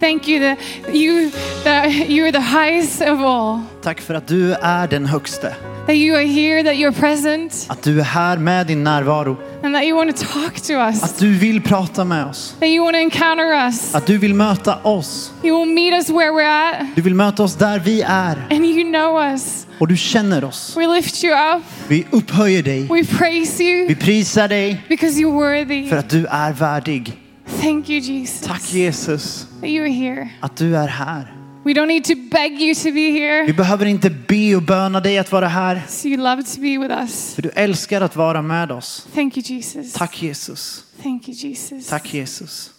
Thank you that you that you are the highest of all. Tack för att du är den högste. That you are here, that you're present, Att du är här med din närvaro. and that you want to talk to us. Att du vill prata med oss. That you want to encounter us. Att du vill möta oss. You will meet us where we're at, Du vill möta oss där vi är. and you know us. Och du känner oss. We lift you up. Vi upphöjer dig. We praise you Vi prisar dig because you're worthy. för att du är värdig. Thank you, Jesus, Tack Jesus that you are here. att du är här. We don't need to beg you to be Vi here. behöver inte be och böna dig att vara här. So you love to be with us. För du älskar att vara med oss. Thank you, Jesus. Tack Jesus. Thank you, Jesus. Tack Jesus.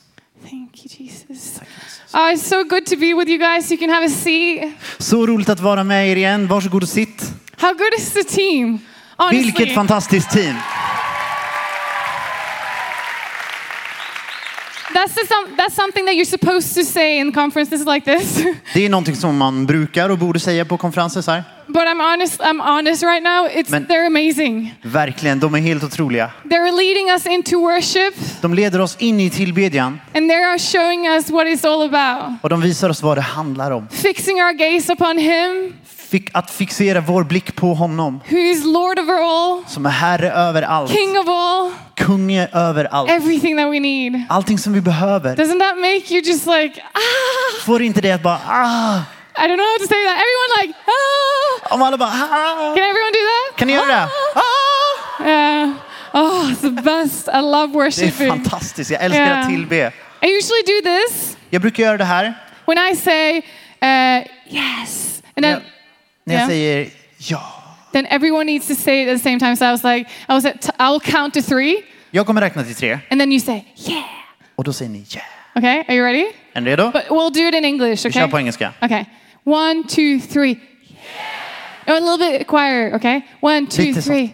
Thank you, Jesus. Tack, Jesus. Oh, it's so good to be with you guys. You can have a seat. Så roligt att vara med er igen. Varsågod och sitt. How good is the team? Honestly, Vilket fantastiskt team. That's, some, that's something that you're supposed to say in conferences like this. Det är någonting som man brukar och borde säga på konferenser så här. but I'm honest. I'm honest right now. It's Men- they're amazing. Verkligen, de är helt otroliga. They're leading us into worship, De leder oss in i tillbedjan and they are showing us what it's all about. och de visar oss vad det handlar om. Fixing our gaze upon Him, att fixera vår blick på honom who is Lord over all, som är herre över allt, King of all, kung över allt. everything that we need. Allting som vi behöver. Doesn't that make you just like ah? Får inte det att bara ah, I don't know how to say that. Everyone like ah. om alla bara ah. Can everyone do that? Kan ni göra det? Ah. Yeah. Oh, it's the best. I love Det är worshiping. fantastiskt, jag älskar Ja. att tillbe. I usually do this Jag brukar göra det här when I say uh, yes, and then när, när jag Ja. säger ja. then everyone needs to say it at the same time. So I was like, I was at, I'll count to three, Jag kommer räkna till tre and then you say yeah. och då säger ni yeah. Okay, are you ready? Är ni redo? But we'll do it in English. Vi Okay. kör på engelska. Okay. One, two, three. Oh, a little bit quieter. Okay. One, two, three.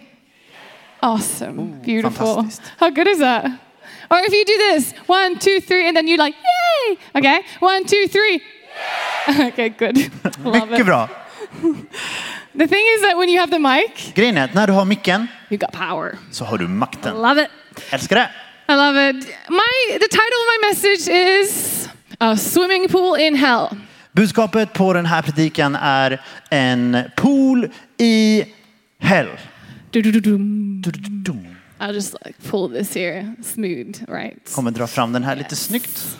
Awesome. Beautiful. How good is that? Or if you do this, one, two, three, and then you like, yay! Okay. One, two, three. okay, good. Love Mycket it. bra. The thing is that when you have the mic, Grejen är att när du har micken you got power. så har du makten. Love it. Älskar det. I love it. My the title of my message is a swimming pool in hell. Budskapet på den här predikan är en pool i hell. Du-du-du-dum. Du-du-du-dum. I'll just like pull this here, smooth, right? Kommer dra fram den här lite snyggt.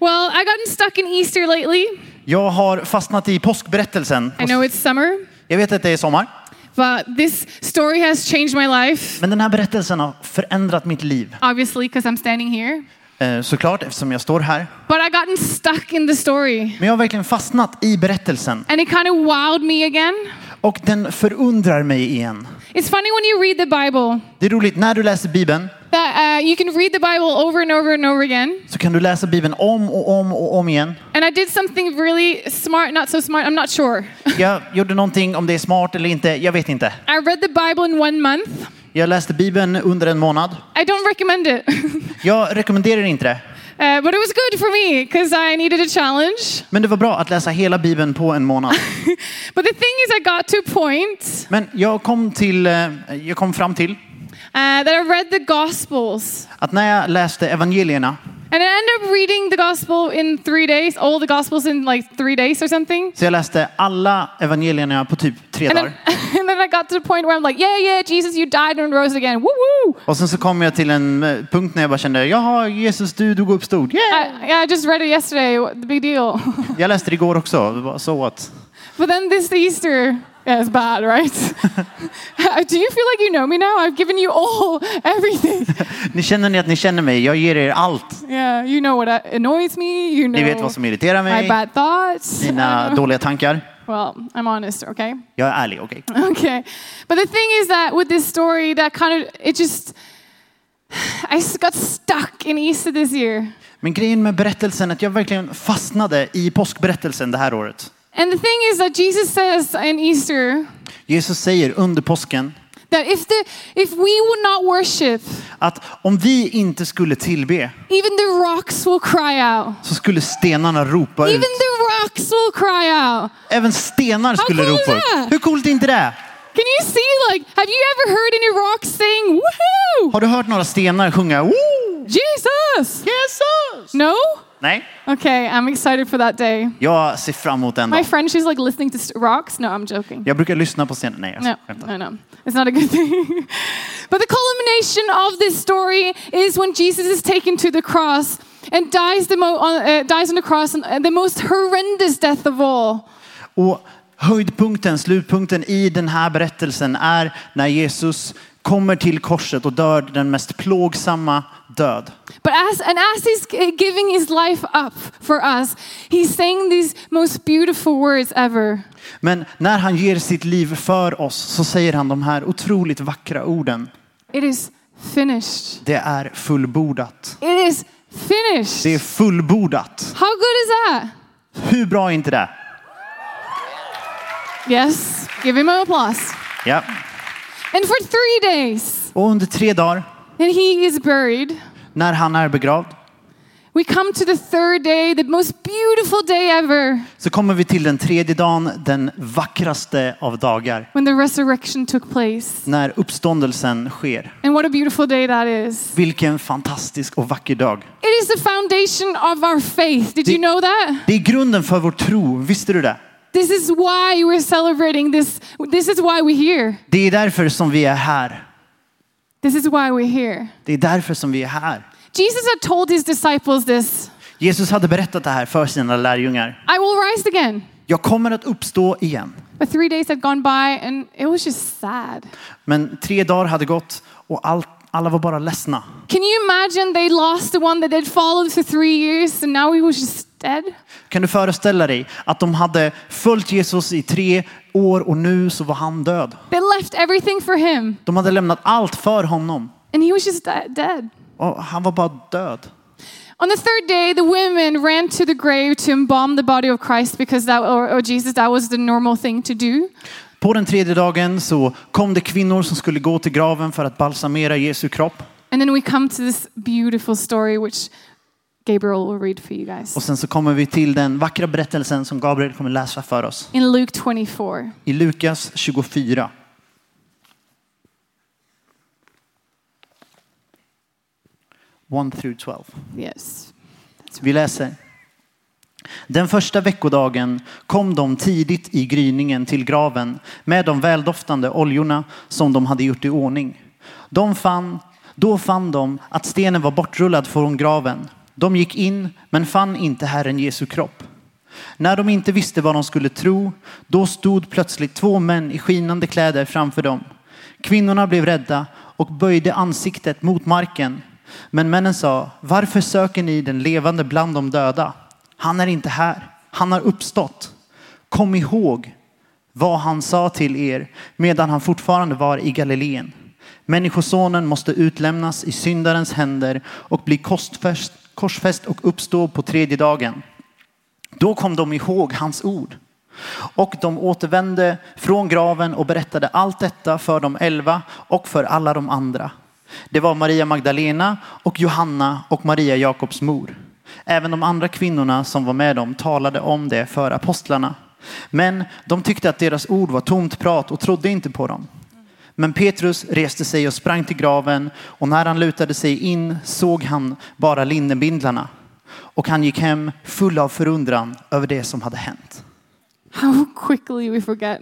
Well, I gotten stuck in Easter lately. Jag har fastnat i påskberättelsen. I know it's summer, Jag vet att det är sommar, but this story has changed my life, men den här berättelsen har förändrat mitt liv. obviously, because I'm standing here. Eh, Såklart, eftersom jag står här. But I gotten stuck in the story, Men jag har verkligen fastnat i berättelsen. and it kind of wowed me again. Och den förundrar mig igen. It's funny when you read the Bible Det är roligt, när du läser Bibeln that uh, you can read the Bible over and over and over again. så kan du läsa Bibeln om och om och om igen. And I did something really smart, not so smart, I'm not sure. Jag gjorde någonting, om det är smart eller inte, jag vet inte. I read the Bible in one month. Jag läste Bibeln under en månad. I don't recommend it. Jag rekommenderar inte det. Uh, but it was good for me because I needed a challenge. Men det var bra att läsa hela Bibeln på en månad. But the thing is, I got to point Men jag kom, till, eh, jag kom fram till uh, that I read the Gospels. att när jag läste evangelierna And I ended up reading the Gospel in three days, all the Gospels in like three days or something. Så jag läste alla evangelierna på typ tre And then, dagar. and then I got to the point where I'm like, yeah, yeah, Jesus, you died and rose again. Woo woo! Och sen så kom jag till en eh, punkt när jag bara kände, jaha Jesus du dog och uppstod. Yeah! I, yeah, I just read it yesterday. What, the big deal. Jag läste det igår också, så att. But then this Easter, yeah, it's bad, right? Do you feel like you know me now? I've given you all, everything. Ni känner ni att ni känner mig, jag ger er allt. Yeah, you know what annoys me. You Ni vet know vad som irriterar my mig, bad thoughts. Mina know. dåliga tankar. Well, I'm honest, okay? Jag är ärlig, okej? Okay. But the thing is that with this story, that kind of, it just, I got stuck in Easter this year. Men grejen med berättelsen är att jag verkligen fastnade i påskberättelsen det här året. And the thing is that Jesus says in Easter Jesus säger under påsken that if, the, if we would not worship, att om vi inte skulle tillbe even the rocks will cry out. så skulle stenarna ropa Even ut. the rocks will cry out. Även stenar skulle cool ropa ut. Hur coolt är inte det? Can you see, like, have you ever heard any rocks saying, woohoo? Har du hört några stenar sjunga Woo! Jesus! Jesus? No? Nej, Okay, I'm excited for that day. jag ser fram emot den My dagen. friend, she's like listening to rocks. No, I'm joking. Jag brukar lyssna på scenen. Nej, jag No, skämtar. no, no. It's not a good thing. but the culmination of this story is when Jesus is taken to the cross and dies, the on, uh, dies on the cross, and uh, the most horrendous death of all. Och höjdpunkten, slutpunkten i den här berättelsen är när Jesus kommer till korset och dör den mest plågsamma död. But as and as he's giving his life up for us, he's saying these most beautiful words ever. Men när han ger sitt liv för oss så säger han de här otroligt vackra orden. It is finished. Det är fullbordat. It is finished. Det är fullbordat. How good is that? Hur bra är inte det? Yes. Give him an applause. Ja. And for three days, Och under tre dagar, and he is buried. när han är begravd, We come to the third day, the most beautiful day ever, så kommer vi till den tredje dagen, den vackraste av dagar. when the resurrection took place. När uppståndelsen sker. And what a beautiful day that is. Vilken fantastisk och vacker dag. It is the foundation of our faith. Did you know that? Det är grunden för vår tro, visste du det? This is why we're celebrating this. This is why we're here. Det är därför som vi är här. This is why we're here. Det är därför som vi är här. Jesus had told his disciples this Jesus hade berättat det här för sina lärjungar. I will rise again. Jag kommer att uppstå igen. But three days had gone by and it was just sad. Men tre dagar hade gått och allt, alla var bara ledsna. Can you imagine they lost the one that they'd followed for three years and now he was just dead? Kan du föreställa dig att de hade följt Jesus i tre år och nu så var han död. They left everything for him De hade lämnat allt för honom and he was just de- dead. och han var bara död. On the third day, the women ran to the grave to embalm the body of Christ because that, or, or Jesus, that was the normal thing to do. På den tredje dagen så kom det kvinnor som skulle gå till graven för att balsamera Jesu kropp. And then we come to this beautiful story, which Gabriel will read for you guys. Och sen så kommer vi till den vackra berättelsen som Gabriel kommer läsa för oss. In Luke 24. I Lukas 24. One through 12. Yes. Vi läser. Den första veckodagen kom de tidigt i gryningen till graven med de väldoftande oljorna som de hade gjort i ordning. De fann, då fann de att stenen var bortrullad från graven. De gick in men fann inte Herren Jesu kropp. När de inte visste vad de skulle tro, då stod plötsligt två män i skinande kläder framför dem. Kvinnorna blev rädda och böjde ansiktet mot marken. Men männen sa, varför söker ni den levande bland de döda? Han är inte här, han har uppstått. Kom ihåg vad han sa till er medan han fortfarande var i Galileen. Människosonen måste utlämnas i syndarens händer och bli korsfäst, korsfäst och uppstå på tredje dagen. Då kom de ihåg hans ord. Och de återvände från graven och berättade allt detta för de elva och för alla de andra. Det var Maria Magdalena och Johanna och Maria Jakobs mor. Även de andra kvinnorna som var med dem talade om det för apostlarna. Men de tyckte att deras ord var tomt prat och trodde inte på dem. Men Petrus reste sig och sprang till graven och när han lutade sig in såg han bara linnebindlarna. Och han gick hem full av förundran över det som hade hänt. How quickly we forget.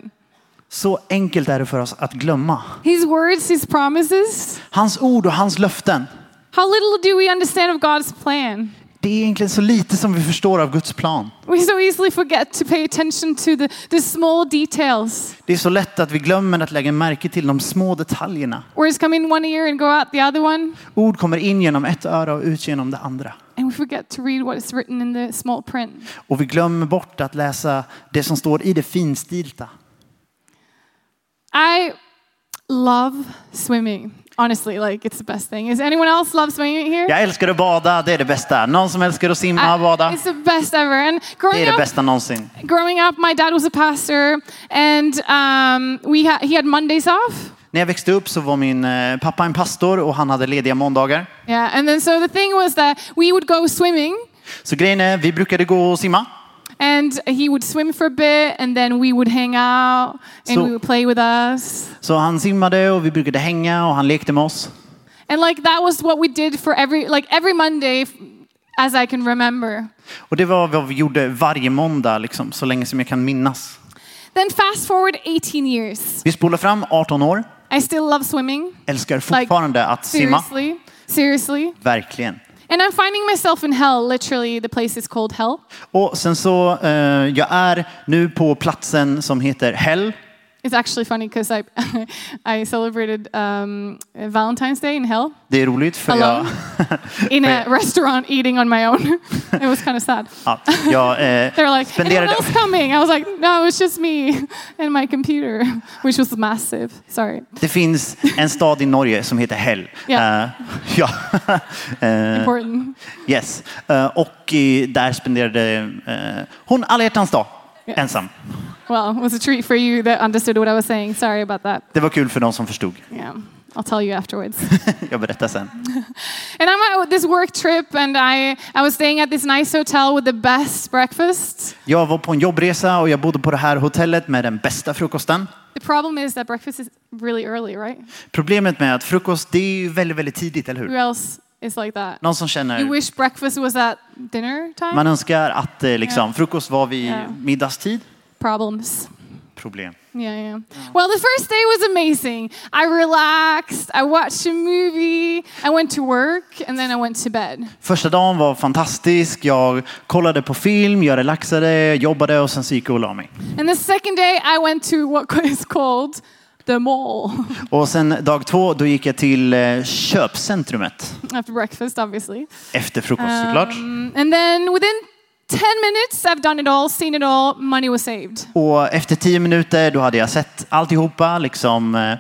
Så enkelt är det för oss att glömma. His words, his promises. Hans ord och hans löften. How little do we understand of God's plan? Det är egentligen så lite som vi förstår av Guds plan. We so easily forget to pay attention to the, the small details. Det är så lätt att vi glömmer att lägga märke till de små detaljerna. Words come in one ear and go out the other one. Ord kommer in genom ett öra och ut genom det andra. And we forget to read what is written in the small print. Och vi glömmer bort att läsa det som står i det finstilta. I love swimming. Honestly, like it's the best thing. Is anyone else love swimming here? Jag älskar att bada, det är det bästa. Någon som älskar att simma och bada, it's the best ever. And det growing är det bästa någonsin. growing up, my dad was a pastor, and um, we ha- he had Mondays off. När jag växte upp så var min eh, pappa en pastor och han hade lediga måndagar. Yeah, and then so the thing was that we would go swimming, Så grejen är, vi brukade gå och simma. And he would swim for a bit, and then we would hang out, and So- we would play with us. Så han simmade och vi brukade hänga och han lekte med oss. And like that was what we did for every like every Monday as I can remember. Och det var vad vi gjorde varje måndag, liksom, så länge som jag kan minnas. Then fast forward 18 years. Vi spolar fram 18 år, I still love swimming. älskar fortfarande att simma. Seriously. Seriously. Verkligen. And I'm finding myself in hell, literally, the place is called hell. Och sen så, eh, jag är nu på platsen som heter Hell. It's actually funny because I, I celebrated um, Valentine's Day in hell Det är roligt för jag, alone in a restaurant eating on my own. it was kind of sad. ja, jag eh, They were like, anyone spenderade... else coming? I was like, no, it's just me and my computer, which was massive. Sorry. Det finns en stad i Norge som heter Hell. Ja. Eh, ja. Important. yes. Eh, och där spenderade hon alla hjärtans dag Yes. ensam. Well, it was a treat for you that understood what I was saying. Sorry about that. Det var kul för de som förstod. Yeah, I'll tell you afterwards. jag berättar sen. And I'm at this work trip, and I, I was staying at this nice hotel with the best breakfast. Jag var på en jobbresa och jag bodde på det här hotellet med den bästa frukosten. The problem is that breakfast is really early, right? Problemet med att frukost, det är ju väldigt, väldigt tidigt, eller Who hur? else is like that? Någon som You känner, wish breakfast was at dinner time? man önskar att eh, liksom, frukost var vid Ja. middagstid. Problems. Problem. Yeah, yeah. Well, the first day was amazing. I relaxed, I watched a movie, I went to work, and then I went to bed. Första dagen var fantastisk. Jag kollade på film, jag relaxade, jobbade och sen så gick jag och la mig. And the second day, I went to what is called the mall Och sen dag två, då gick jag till eh, köpcentrumet. after breakfast, obviously. Efter frukost såklart. Um, and then within 10 minutes, I've done it all, seen it all, money was saved. Och efter tio minuter, då hade jag sett alltihopa, liksom eh,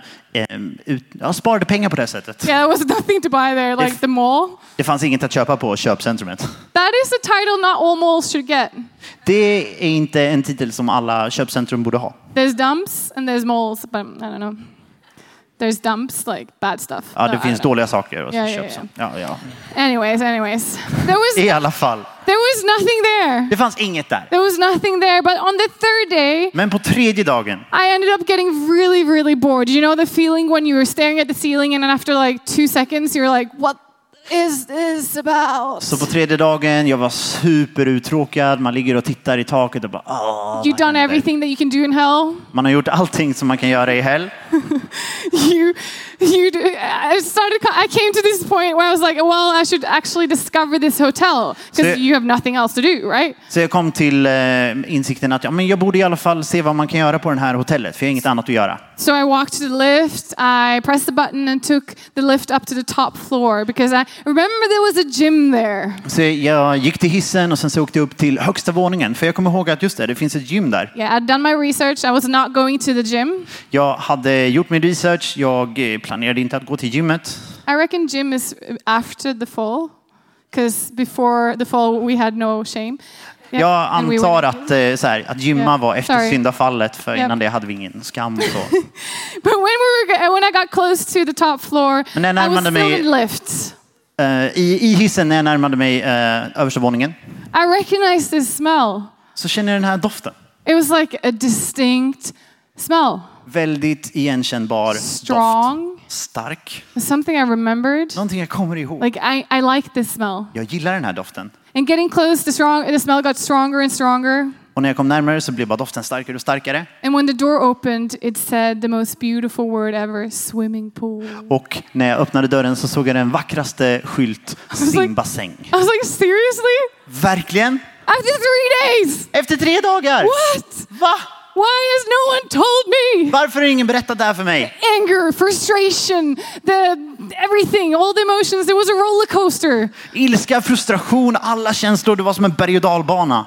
eh, ut, jag sparade pengar på det sättet. Yeah, there was nothing to buy there, like If- the mall. Det fanns inget att köpa på köpcentrumet. That is a title not all malls should get. Det är inte en titel som alla köpcentrum borde ha. There's dumps and there's malls, but I don't know. There's dumps, like bad stuff. Ja, det finns dåliga saker att Ja, ja, köpa. ja. Ja. Anyways, anyways. There was, I alla fall, there was nothing there. det fanns inget där. There was nothing there. But on the third day, Men på tredje dagen, I ended up getting really, really bored. You know the feeling when you were staring at the ceiling and then after like two seconds, you're like, what is this about? så på tredje dagen, jag var superuttråkad. Man ligger och tittar i taket och bara, "Åh, You've done händer?" everything that you can do in hell. Man har gjort allting som man kan göra i hell. you you d- I started I came to this point where I was like well I should actually discover this hotel because you have nothing else to do right Så jag kom till eh, insikten att ja, men jag borde i alla fall se vad man kan göra på det här hotellet, för jag har inget annat att göra. so I walked to the lift I pressed the button and took the lift up to the top floor because I remember there was a gym there Så jag gick till hissen och sen så åkte jag upp till högsta våningen. För jag kommer ihåg att just det, det finns ett gym där. yeah I'd done my research I was not going to the gym Jag hade gjort min research, jag eh, planerade inte att gå till gymmet. I reckon gym is after the fall because before the fall we had no shame Yeah, Jag we antar were- att, eh, så här, att gymma Yeah, var efter sorry. syndafallet, för Yep. innan det hade vi ingen skam. Så. but when we were when I got close to the top floor Men när jag I was still mig- in lift Eh, I, I hissen när jag närmade mig uh, översta våningen I recognized this smell. så känner jag den här doften. It was like a distinct smell. Väldigt igenkännbar doft. Strong. Stark. Something I remembered. Någonting jag kommer ihåg. Like I, I like this smell. Jag gillar den här doften. And getting close, the strong the smell got stronger and stronger. Och när jag kom närmare så blev bara doften starkare och starkare. And when the door opened, it said the most beautiful word ever, swimming pool. Och när jag öppnade dörren så såg jag den vackraste skylt, simbassäng. I was like, seriously? Verkligen? After three days? Efter tre dagar? What? Va? Why has no one told me? Varför har ingen berättat det här för mig? Anger, frustration, the everything, all the emotions. It was a roller coaster. Ilska, frustration, alla känslor. Det var som en berg och dalbana.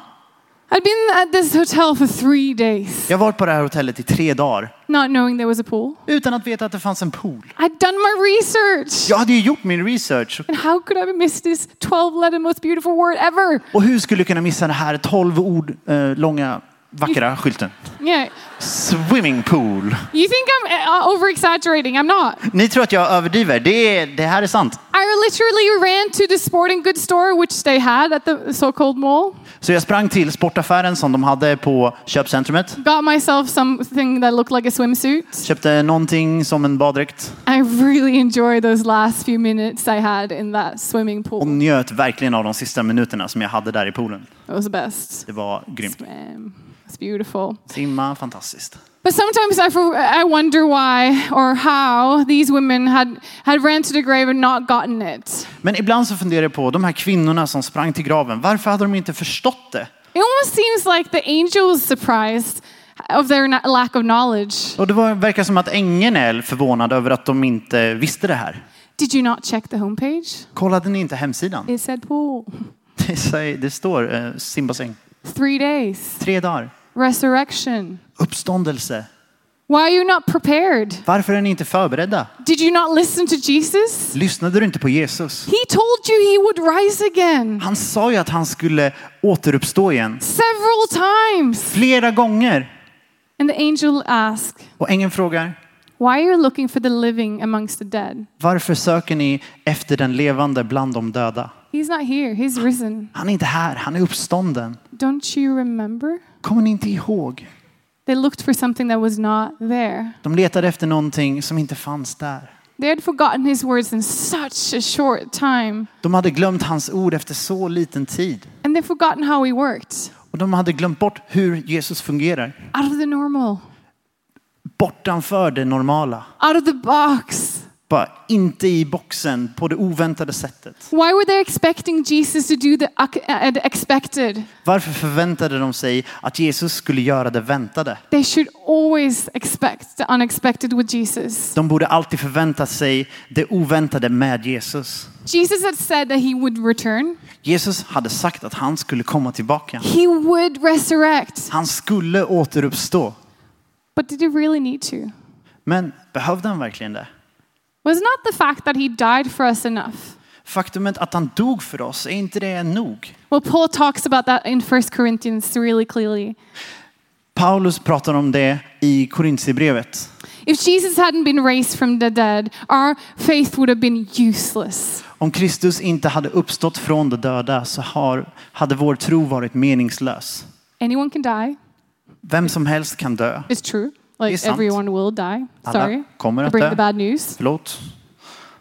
I'd been at this hotel for three days, Jag har varit på det här hotellet i tre dagar not knowing there was a pool. utan att veta att det fanns en pool. I'd done my research. Jag hade ju gjort min research. And how could I have missed this 12 letter most beautiful word ever? Och hur skulle jag kunna missa det här 12 ord eh, långa vackra skylten. Yeah. Swimming pool. You think I'm uh, over exaggerating? I'm not. Ni tror att jag överdriver. Det, det här är sant. I literally ran to the sporting goods store, which they had at the so called mall, Så jag sprang till sportaffären som de hade på köpcentrumet. got myself something that looked like a swimsuit. Köpte någonting som en baddräkt I really enjoyed those last few minutes I had in that swimming och pool. njöt verkligen av de sista minuterna som jag hade där i poolen. It was the best. Det var grymt. Swim. It's beautiful. Simma, fantastiskt. But sometimes I, I wonder why or how these women had, had ran to the grave and not gotten it. Men ibland så funderar jag på de här kvinnorna som sprang till graven. Varför hade de inte förstått det? It almost seems like the angel was surprised of their lack of knowledge. Och det var, verkar som att ängeln är förvånad över att de inte visste det här. Did you not check the homepage? Kollade ni inte hemsidan? It said pool. Det, säger, det står eh, simbassäng. Three days. Tre dagar. Resurrection. Uppståndelse. Why are you not prepared? Varför är ni inte förberedda? Did you not listen to Jesus? Lyssnade du inte på Jesus? He told you he would rise again Han sa ju att han skulle återuppstå igen. several times. Flera gånger. And the angel asked, Och ängeln frågar, Why are you looking for the living amongst the dead? varför söker ni efter den levande bland de döda? He's not here, he's risen. Han är inte här, han är uppstånden. Don't you remember? Kommer ni inte ihåg? They looked for something that was not there. De letade efter någonting som inte fanns där. They had forgotten his words in such a short time. De hade glömt hans ord efter så liten tid. And they've forgotten how he worked. Och de hade glömt bort hur Jesus fungerar. Out of the normal, Bortanför det normala. out of the box. Bara inte i boxen på det oväntade sättet. Why were they expecting Jesus to do the expected? Varför förväntade de sig att Jesus skulle göra det väntade? They should always expect the unexpected with Jesus. De borde alltid förvänta sig det oväntade med Jesus. Jesus had said that he would return. Jesus hade sagt att han skulle komma tillbaka. He would resurrect. Han skulle återuppstå. But did he really need to? Men behövde han verkligen det? Was not the fact that he died for us enough? Faktumet att han dog för oss, är inte det nog? Well, Paul talks about that in 1 Corinthians really clearly. Paulus pratar om det i Korintierbrevet. If Jesus hadn't been raised from the dead, our faith would have been useless. Om Kristus inte hade uppstått från de döda så har, hade vår tro varit meningslös. Anyone can die. Vem som helst kan dö. It's true. Det är Like sant. everyone will die. Alla Sorry kommer to att bring the bad news. Förlåt.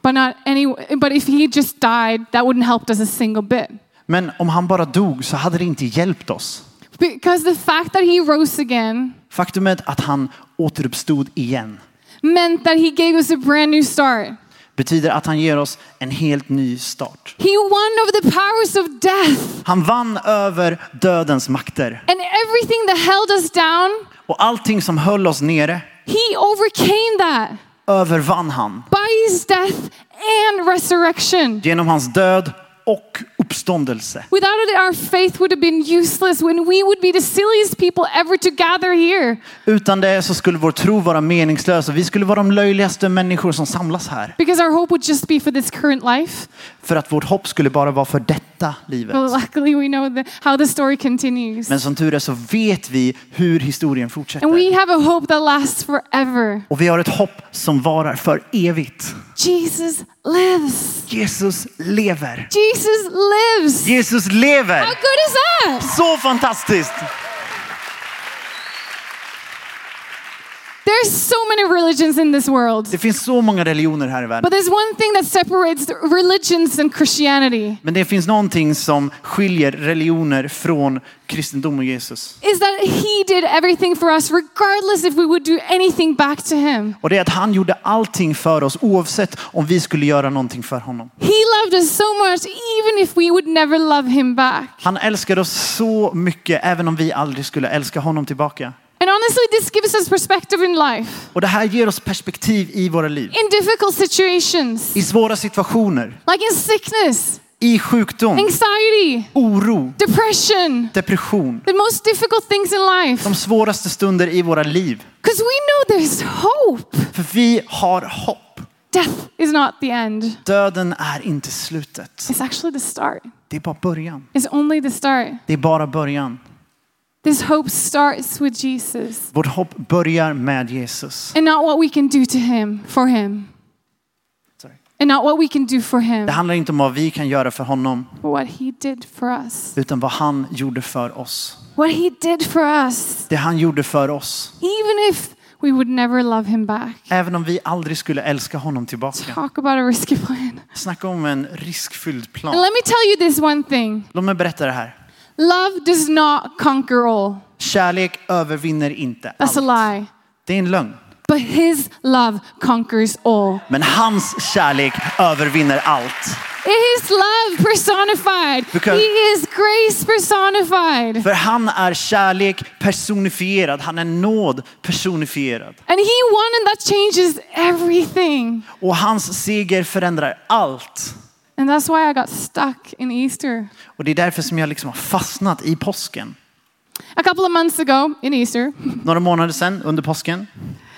But not any. But if he just died, that wouldn't help us a single bit. Men om han bara dog så hade det inte hjälpt oss. Because the fact that he rose again Faktumet att han återuppstod igen meant that he gave us a brand new start. betyder att han ger oss en helt ny start. He won over the powers of death Han vann över dödens makter and everything that held us down. Och allting som höll oss nere He overcame that övervann han by his death and resurrection. genom hans död och uppståndelse. Without it, our faith would have been useless when we would be the silliest people ever to gather here. Utan det så skulle vår tro vara meningslös och vi skulle vara de löjligaste människor som samlas här. Because our hope would just be for this current life. För att vårt hopp skulle bara vara för detta livet. But luckily, we know the, how the story continues. Men som tur är så vet vi hur historien And fortsätter. we have a hope that lasts forever. Och vi har ett hopp som varar för evigt. Jesus lives. Jesus lever. Jesus lives. Jesus How lever! good is that? Så fantastiskt! There's so many religions in this world. Det finns så många religioner här i världen. But there's one thing that separates religions and Christianity Men det finns någonting som skiljer religioner från kristendom och Jesus. is that he did everything for us regardless if we would do anything back to him. Och det är att han gjorde allting för oss oavsett om vi skulle göra någonting för honom. He loved us so much even if we would never love him back. Han älskar oss så mycket även om vi aldrig skulle älska honom tillbaka. And honestly this gives us perspective in life. Och det här ger oss perspektiv i våra liv. In difficult situations I svåra situationer, like in sickness, i sjukdom, anxiety, oro, depression, depression. the most difficult things in life. De svåraste stunder i våra liv. Because we know there's hope. För vi har hopp. Death is not the end. Döden är inte slutet. It's actually the start. Det är bara början. It's only the start. Det är bara början. This hope starts with Jesus Vårt hopp börjar med Jesus. and not what we can do to him, for him, Sorry. and not what we can do for him, Det handlar inte om vad vi kan göra för honom, but what he did for us. utan vad han gjorde för oss. What he did for us, Det han gjorde för oss. even if we would never love him back. Även om vi aldrig skulle älska honom tillbaka. Talk about a risky plan. Snacka om en riskfylld And plan. let me tell you this one thing Låt mig berätta det här. Love does not conquer all. Kärlek övervinner inte That's a allt. lie. Det är en lögn. But his love conquers all. Men hans kärlek övervinner allt. It is love personified. Because- he is grace personified. För han är kärlek personifierad. Han är nåd personifierad. And he won, and that changes everything. Och hans seger förändrar allt. And that's why I got stuck in Easter. Och det är därför som jag liksom har fastnat i påsken. A couple of months ago in Easter, Några månader sedan under påsken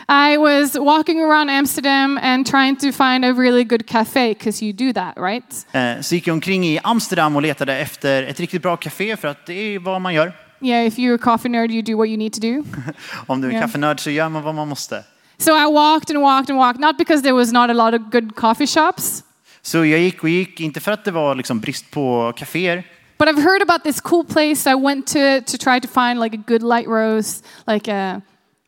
I was walking around Amsterdam and trying to find a really good cafe because you do that, right? eh, så gick jag omkring i Amsterdam och letade efter ett riktigt bra café för att det är vad man gör. Yeah, if you're a coffee nerd, you do what you need to do. Om du är Ja. kaffenörd så gör man vad man måste. So I walked and walked and walked, not because there was not a lot of good coffee shops, Så jag gick och gick, inte för att det var liksom brist på kaféer, but I've heard about this cool place. I went to to try to find like a good light roast, like a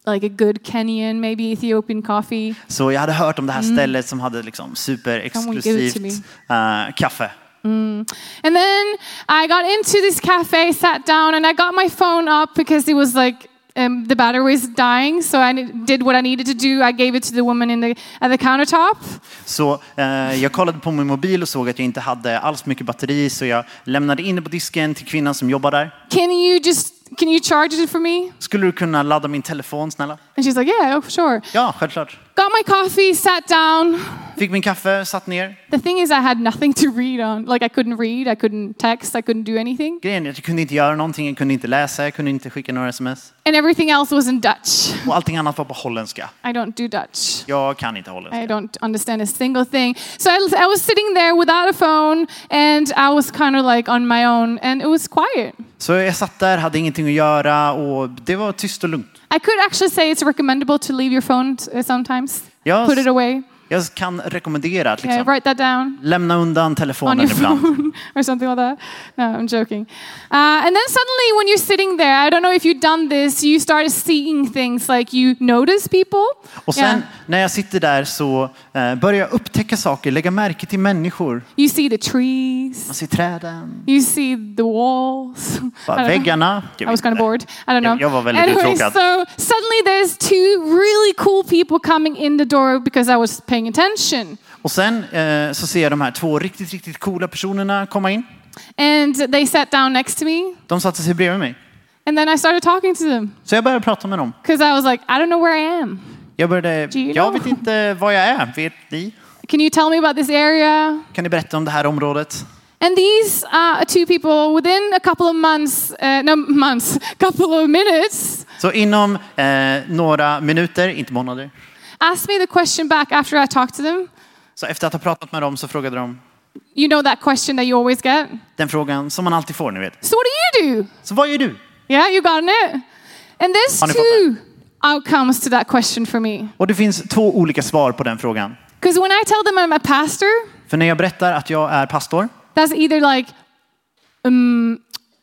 like a good Kenyan, maybe Ethiopian coffee. Så jag hade hört om det här stället som hade liksom superexklusivt uh, kaffe. And then I got into this cafe, sat down, and I got my phone up because it was like um, the battery was dying. So I did what I needed to do. I gave it to the woman in the at the countertop. Så eh, jag kollade på min mobil och såg att jag inte hade alls mycket batteri så jag lämnade in det på disken till kvinnan som jobbar där. Can you just can you charge it for me? Skulle du kunna ladda min telefon snälla? And she's like, yeah, oh, sure. Ja, självklart. Got my coffee, sat down. Fick min kaffe, satt ner. The thing is, I had nothing to read on. Like I couldn't read, I couldn't text, I couldn't do anything, Grejen är att jag kunde inte göra någonting, jag kunde inte läsa, jag kunde inte skicka några sms. and everything else was in Dutch. Och allting annat var på holländska. I don't do Dutch. Jag kan inte I holländska. don't understand a single thing. So I, I was sitting there without a phone and I was kind of like on my own and it was quiet. Så jag satt där, hade ingenting att göra och det var tyst och lugnt. I could actually say it's recommendable to leave your phone uh, sometimes. Jag, Put it away. Jag kan rekommendera att liksom, down lämna undan on telefonen ibland. or something like that. No, I'm joking. Uh, and then suddenly, when you're sitting there, I don't know if you've done this, you start seeing things like you notice people. Och sen Yeah. när jag sitter där så eh, börjar jag upptäcka saker, lägga märke till människor. You see the trees. Man ser träden, You see the walls. Bara väggarna. Jag I was kind of bored. I don't know. Jag- jag var väldigt anyway, uttråkad. so suddenly there's two really cool people coming in the door because I was paying attention. Och sen eh, så ser jag de här två riktigt, riktigt coola personerna komma in. And they sat down next to me. De satte sig bredvid mig. And then I started talking to them Så jag började prata med dem. because I was like, I don't know where I am. Jag började, Do you jag know? vet inte var jag är. Vet ni? Can you tell me about this area? Kan ni berätta om det här området? And these uh, two people, within a couple of months, uh, no months, couple of minutes, Så inom eh, några minuter, inte månader. Asked me the question back after I talked to them. Så efter att ha pratat med dem så frågade de You know that question that you always get? den frågan som man alltid får, ni vet. So what do you do? Så vad gör du? Yeah, you got it. And there's two outcomes to that question for me. Och det finns två olika svar på den frågan. Because when I tell them I'm a pastor, För när jag berättar att jag är pastor that's either like, um,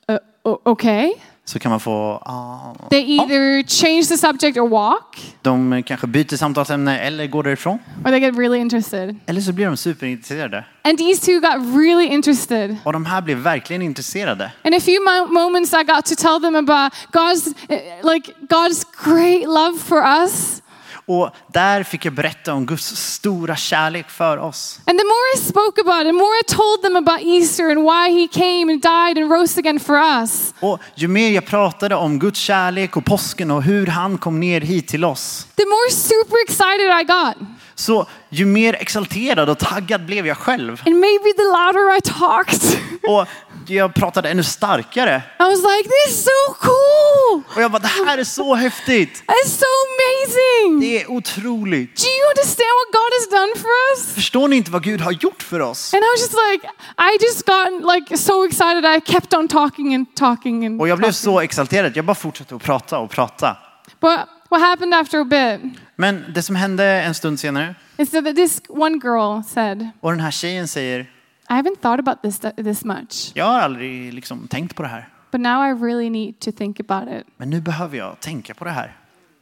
uh, okay. Så kan man få, ah, They either change the subject or walk, de kanske byter samtalsämne eller går därifrån. or they get really interested. Eller så blir de superintresserade. And these two got really interested. Och de här blev verkligen intresserade. In a few mo- moments, I got to tell them about God's, uh, like God's great love for us. Och där fick jag berätta om Guds stora kärlek för oss. And the more I spoke about it, the more I told them about Easter and why He came and died and rose again for us, Och ju mer jag pratade om Guds kärlek och påsken och hur han kom ner hit till oss. the more super excited I got. Så ju mer exalterad och taggad blev jag själv. And maybe the louder I talked, Och jag pratade ännu starkare. I was like, this is so cool. Och jag bara, det här är så häftigt. That's so amazing. Det är otroligt. Do you understand what God has done for us? Förstår ni inte vad Gud har gjort för oss? And I was just like, I just got like so excited. I kept on talking and talking and Och jag blev talking. så exalterad. Jag bara fortsatte att prata och prata. But what happened after a bit Men det som hände en stund senare is that this one girl said, och den här tjejen säger, I haven't thought about this this much, jag har aldrig liksom tänkt på det här. but now I really need to think about it. Men nu behöver jag tänka på det här.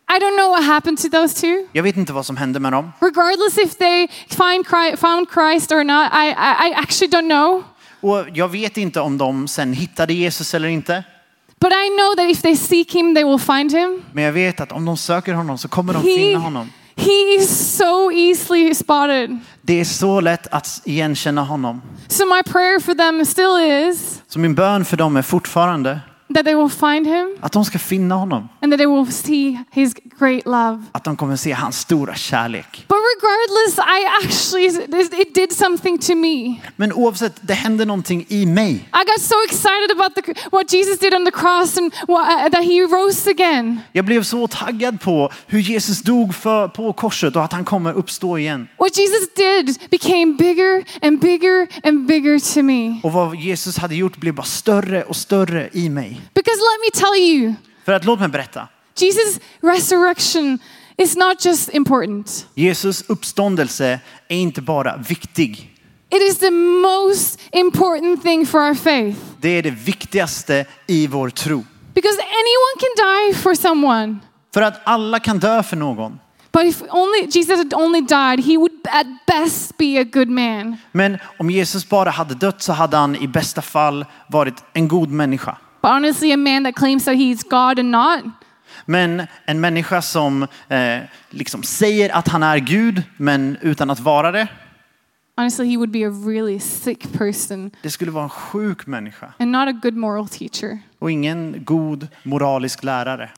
I don't know what happened to those two. Jag vet inte vad som hände med dem. Regardless if they find Christ, found Christ or not, I, I, I actually don't know. Och jag vet inte om de sen hittade Jesus eller inte. But I know that if they seek him, they will find him. Men jag vet att om de söker honom så kommer de He, finna honom. He is so easily spotted. Det är så lätt att igenkänna honom. So my prayer for them still is Så min bön för dem är fortfarande that they will find him att de ska finna honom. and that they will see his great love. Att de kommer se hans stora kärlek. But regardless, I actually, it did something to me. Men oavsett, det hände någonting i mig. I got so excited about the, what Jesus did on the cross and what, uh, that he rose again. Jag blev så taggad på hur Jesus dog för, på korset och att han kommer uppstå igen. What Jesus did became bigger and bigger and bigger to me. Och vad Jesus hade gjort blev bara större och större i mig. Because let me tell you, För att låt mig berätta. Jesus' resurrection is not just important. Jesus uppståndelse är inte bara viktig. It is the most important thing for our faith. Det är det viktigaste i vår tro. Because anyone can die for someone. För att alla kan dö för någon. But if only Jesus had only died, he would at best be a good man. Men om Jesus bara hade dött så hade han i bästa fall varit en god människa. But honestly, a man that claims that he's God and not, Men en människa som eh, liksom säger att han är Gud men utan att vara det. honestly, he would be a really sick person Det skulle vara en sjuk människa and not a good moral teacher. och ingen god moralisk lärare.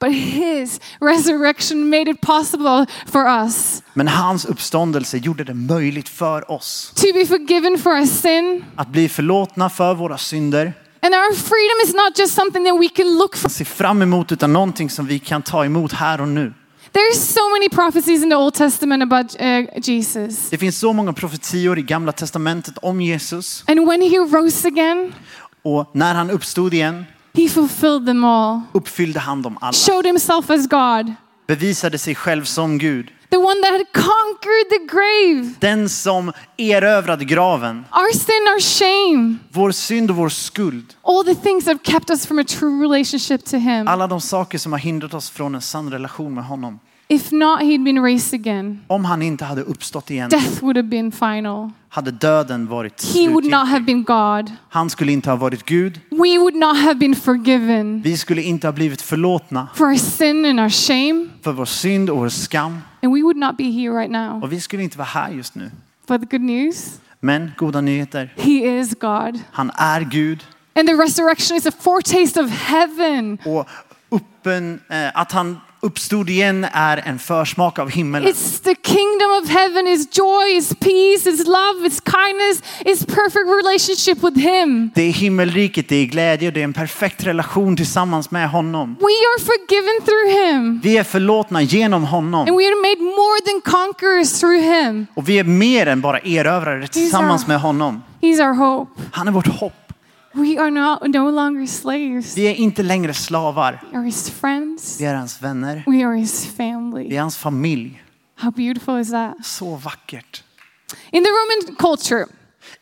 But his resurrection made it possible for us Men hans uppståndelse gjorde det möjligt för oss to be forgiven for our sin. att bli förlåtna för våra synder. And our freedom is not just something that we can look for. Se fram emot utan någonting som vi kan ta emot här och nu. There's so many prophecies in the Old Testament about uh, Jesus. Det finns så många profetior i gamla testamentet om Jesus And when he rose again, och när han uppstod igen he fulfilled them all, uppfyllde han dem alla. showed himself as God, Bevisade sig själv som Gud. The one that had conquered the grave, Den som erövrade graven, our sin, our shame, vår synd och vår skuld. all the things that kept us from a true relationship to him. Alla de saker som har hindrat oss från en sann relation med honom. If not, he'd been raised again. Om han inte hade uppstått igen Death would have been final. hade döden varit He would not have been God. Han skulle inte ha varit Gud. We would not have been forgiven Vi skulle inte ha blivit förlåtna for our sin and our shame. för vår synd och vår skam. And we would not be here right now. Och vi skulle inte vara här just nu. But the good news, Men goda nyheter. he is God. Han är Gud. And the resurrection is a foretaste of heaven. Och uppen, eh, att han uppstod igen är en försmak av himmelen. It's the kingdom of heaven, is joy, is peace, is love, is kindness, is perfect relationship with him. Det är himmelriket, det är glädje och det är en perfekt relation tillsammans med honom. We are forgiven through him. Vi är förlåtna genom And honom. we are made more than conquerors through him. Och vi är mer än bara erövrare tillsammans med honom. He's our hope. Han är vårt hopp. We are not, no longer slaves. Vi är inte längre slavar. We are his friends. Vi är hans vänner. We are his Vi family. är hans familj. How beautiful is that? Så vackert. In the Roman culture,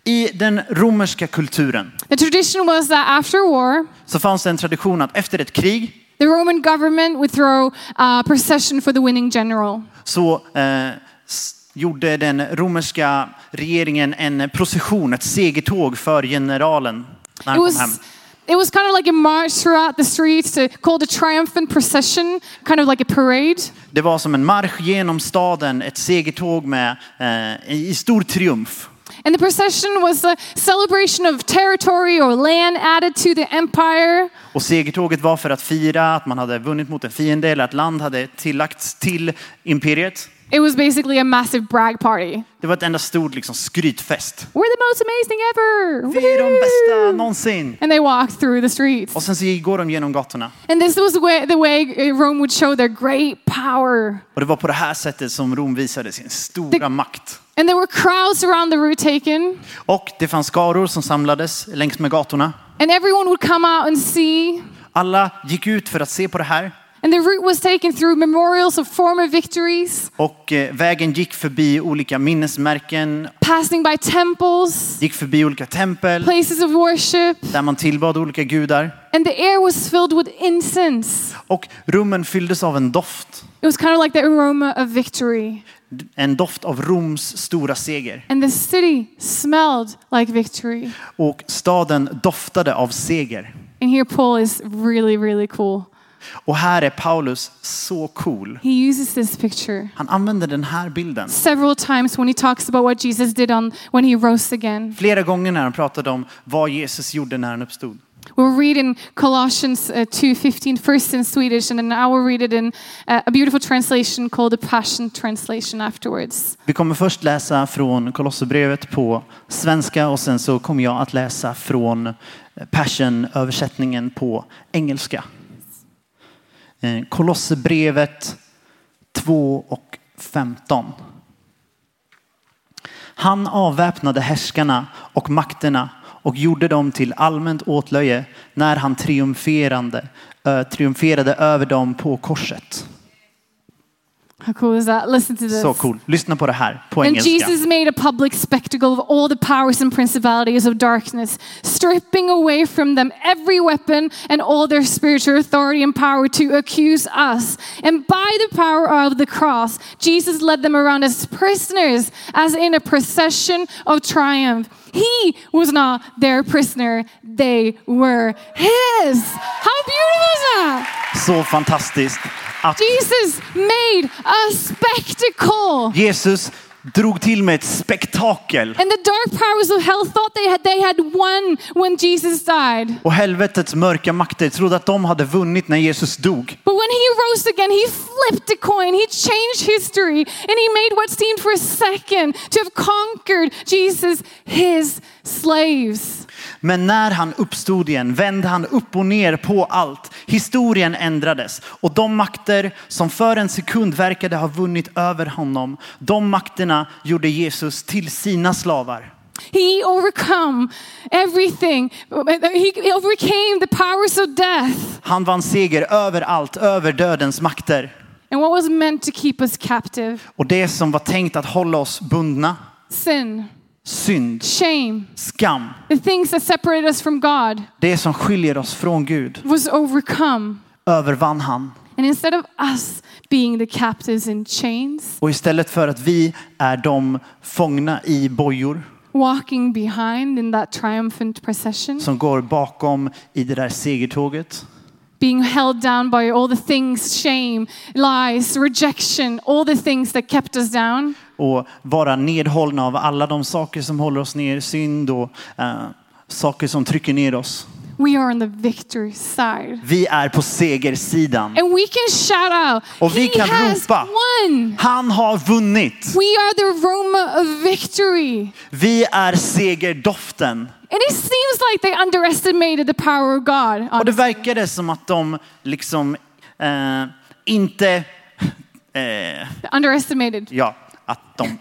I den romerska kulturen the tradition was that after war, så fanns det en tradition att efter ett krig the Roman government would throw a procession for the winning general. så eh, s- gjorde den romerska regeringen en procession, ett segertåg för generalen It was, it was kind of like a march throughout the streets called a triumphant procession, kind of like a parade. Det var som en marsch genom staden, ett segertåg med, eh, i stor triumf. And the procession was a celebration of territory or land added to the empire. Och segertåget var för att fira att man hade vunnit mot en fiende eller att land hade tillagts till imperiet. It was basically a massive brag party. Det var ett enda stort liksom, skrytfest. We're the most amazing ever! Vi är de bästa någonsin. And they walked through the streets. Och sen så går de genom gatorna. And this was the way, the way uh, Rome would show their great power. Och det var på det här sättet som Rom visade sin stora Det- makt. And there were crowds around the route taken. Och det fanns skaror som samlades längs med gatorna. And everyone would come out and see. Alla gick ut för att se på det här. And the route was taken through memorials of former victories, Och eh, vägen gick förbi olika minnesmärken, passing by temples, gick förbi olika tempel places of worship. där man tillbad olika gudar. And the air was filled with incense. Och rummen fylldes av en doft. It was kind of like the aroma of victory. En doft av Roms stora seger. And the city smelled like victory. Och staden doftade av seger. And here Paul is really, really cool. Och här är Paulus så cool. He uses this picture Han använder den här bilden. several times when he talks about what Jesus did on when he rose again. Flera gånger när han pratade om vad Jesus gjorde när han uppstod. We'll read in Colossians uh, 2:15 first in Swedish and then I will read it in uh, a beautiful translation called the Passion translation afterwards. Vi kommer först läsa från Kolosserbrevet på svenska och sen så kommer jag att läsa från Passion-översättningen på engelska. Eh, Kolosserbrevet 2 och 15. Han avväpnade härskarna och makterna och gjorde dem till allmänt åtlöje när han triumferande, triumferade över dem på korset. How cool is that? Listen to this. Så cool. Lyssna på det här på And engelska. Jesus made a public spectacle of all the powers and principalities of darkness, stripping away from them every weapon and all their spiritual authority and power to accuse us. And by the power of the cross, Jesus led them around as prisoners, as in a procession of triumph. He was not their prisoner, they were his. How beautiful is that? Så fantastiskt att Jesus made a spectacle. Jesus drog till med ett spektakel. And the dark powers of hell thought they had, they had won when Jesus died. Och helvetets mörka makter trodde att de hade vunnit när Jesus dog. But when he rose again, he flipped a coin. He changed history and he made what seemed for a second to have conquered Jesus, his slaves. Men när han uppstod igen vände han upp och ner på allt. Historien ändrades och de makter som för en sekund verkade ha vunnit över honom, de makterna gjorde Jesus till sina slavar. He overcome everything. He overcame the powers of death. Han vann seger över allt, över dödens makter. And what was meant to keep us captive? Och det som var tänkt att hålla oss bundna, Sin, synd, shame, skam, the things that separate us from God det som skiljer oss från Gud, was overcome. övervann han. And instead of us being the captives in chains, Och istället för att vi är de fångna i bojor walking behind in that triumphant procession, som går bakom i det där segertåget, being held down by all the things shame, lies, rejection, all the things that kept us down, och vara nedhållna av alla de saker som håller oss ner, synd och eh, saker som trycker ner oss. we are on the victory side. Vi är på segersidan. And we can shout out, Och vi He kan has ropa. won! Han har vunnit. We are the aroma of victory. Vi är segerdoften. And it seems like they underestimated the power of God. Och det verkade som att de liksom eh, inte, eh, underestimated. ja, att de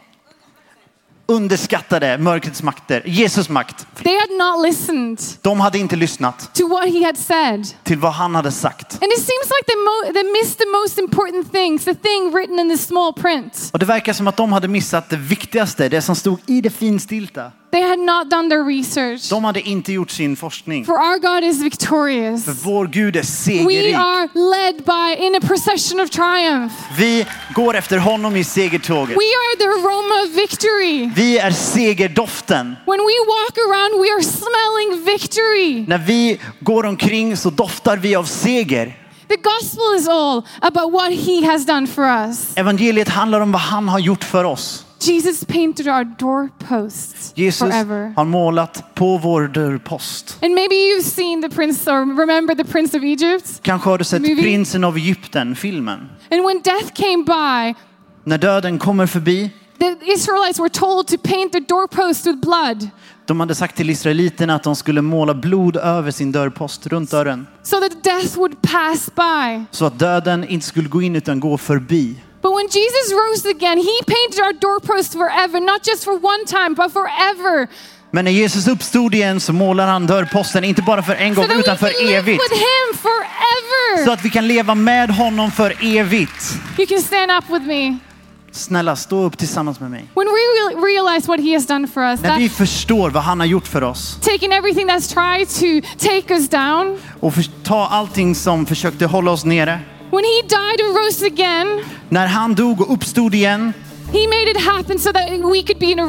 underskattade mörkrets makter, Jesus makt. They had not listened De hade inte lyssnat to what he had said. till vad han hade sagt. And it seems like they, mo- they missed the most important things, the thing written in the small print. Och det verkar som att de hade missat det viktigaste, det som stod i det finstilta. They had not done their research. De hade inte gjort sin forskning. For our God is victorious. För vår Gud är We segerrik. are led by in a procession of triumph. Vi går efter honom i segertåget. We are the aroma of victory. Vi är segerdoften. When we walk around, we are smelling victory. När vi går omkring så doftar vi av seger. The gospel is all about what he has done for us. Evangeliet handlar om vad han har gjort för oss. Jesus painted our doorposts Jesus forever. har målat på vår dörrpost. And maybe you've seen the prince or remember the prince of Egypt. Kanske har du sett Movie. Prinsen av Egypten, filmen. And when death came by, När döden kommer förbi, the Israelites were told to paint their doorposts with blood de hade sagt till israeliterna att de skulle måla blod över sin dörrpost runt dörren. so that death would pass by. Så att döden inte skulle gå in utan gå förbi. But when Jesus rose again, he painted our doorposts forever, not just for one time, but forever. Men när Jesus uppstod igen så målar han dörrposten, inte bara för en So gång we utan för evigt. with him forever. Så att vi kan leva med honom för evigt. You can stand up with me. Snälla, stå upp tillsammans med mig. When we realize what he has done for us, När vi förstår vad han har gjort för oss taking everything that's tried to take us down, och för, ta allting som försökte hålla oss nere. When he died and rose again, När han dog och uppstod igen he made it happen so that we could be in a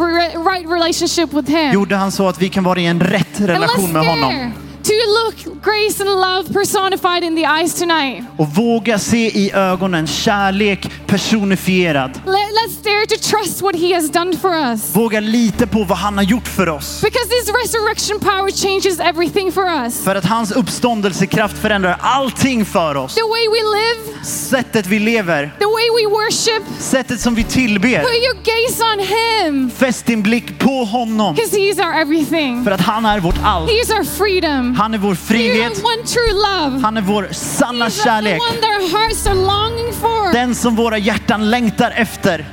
right relationship with him. gjorde han så att vi kan vara i en rätt relation med honom. To look grace and love personified in the eyes tonight. Och våga se i ögonen kärlek personifierad. Let, let's dare to trust what he has done for us. Våga lita på vad han har gjort för oss. Because his resurrection power changes everything for us. För att hans uppståndelsekraft förändrar allting för oss. The way we live, Sättet vi lever, the way we worship, sättet som vi tillber. put your gaze on him. Fäst din blick på honom. Because he's our everything. För att han är vårt allt. He's our freedom. Han är vår frihet. Han är vår sanna kärlek. Den som våra hjärtan längtar efter.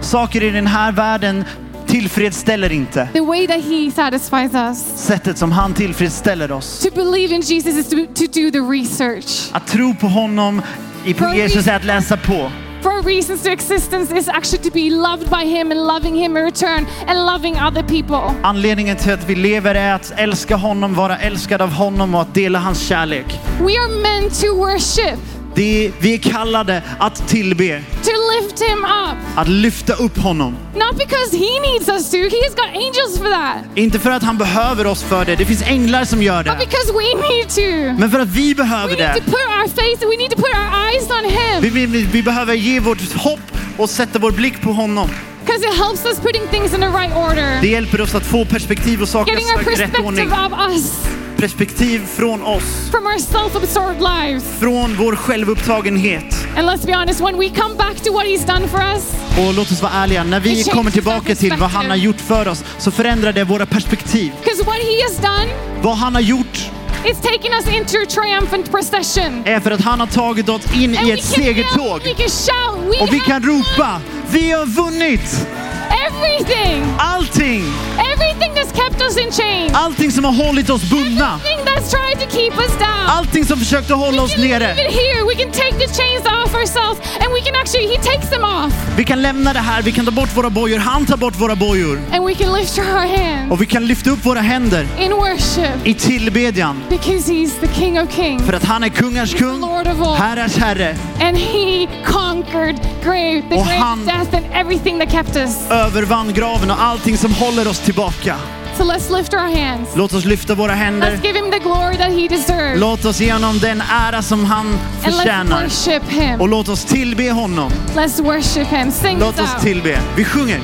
Saker i den här världen tillfredsställer inte. the way that he satisfies us. Sättet som han tillfredsställer oss. To believe in Jesus is to, to do the research. Att tro på honom, i- på Jesus är att läsa på. For reasons to existence is actually to be loved by him and loving him in return and loving other people. Anledningen till att vi lever är att älska honom, vara älskad av honom och att dela hans kärlek. We are meant to worship, Det vi är kallade att tillbe, to lift him up. att lyfta upp honom. Not because he needs us to, he's got angels for that. Inte för att han behöver oss för det, det finns änglar som gör But det. because we need to. Men för att vi We behöver need det. to put our faith, we need to put our eyes on him. Vi, vi, vi behöver ge vårt hopp och sätta vår blick på honom. Because it helps us putting things in the right order. Det hjälper oss att få perspektiv och saker Getting i rätt ordning. perspective of us Perspektiv från oss, from our self-absorbed lives. från vår självupptagenhet. And let's be honest, when we come back to what he's done for us, Och låt oss vara ärliga, när vi kommer tillbaka till vad han har gjort för oss så förändrar det våra perspektiv. because what he has done Vad han har gjort is taking us into a triumphant procession. är för att han har tagit oss in And i ett segertåg. Och vi kan ropa, vi har vunnit! Everything, Allting! everything that's kept us in chains, Allting som har hållit oss bundna. everything that's tried to keep us down. Allting som försökte hålla oss we can nere. here. We can take the chains off ourselves, and we can actually, he takes them off, Vi kan lämna det här, vi kan ta bort våra bojor, han tar bort våra bojor. and we can lift our hands Och vi kan lyfta upp våra händer in worship i tillbedjan. because he's the King of Kings, För att han är kungars kung, herrars herre, and he conquered grave, the Och grave, death, and everything that kept us. Övervann graven och allting som håller oss tillbaka. So let's lift our hands. Låt oss lyfta våra händer. Let's give him the glory that he deserves, Låt oss ge honom den ära som han and let's förtjänar. worship him. Och låt oss tillbe honom. Let's worship him. Sing Låt oss out. tillbe. Vi sjunger.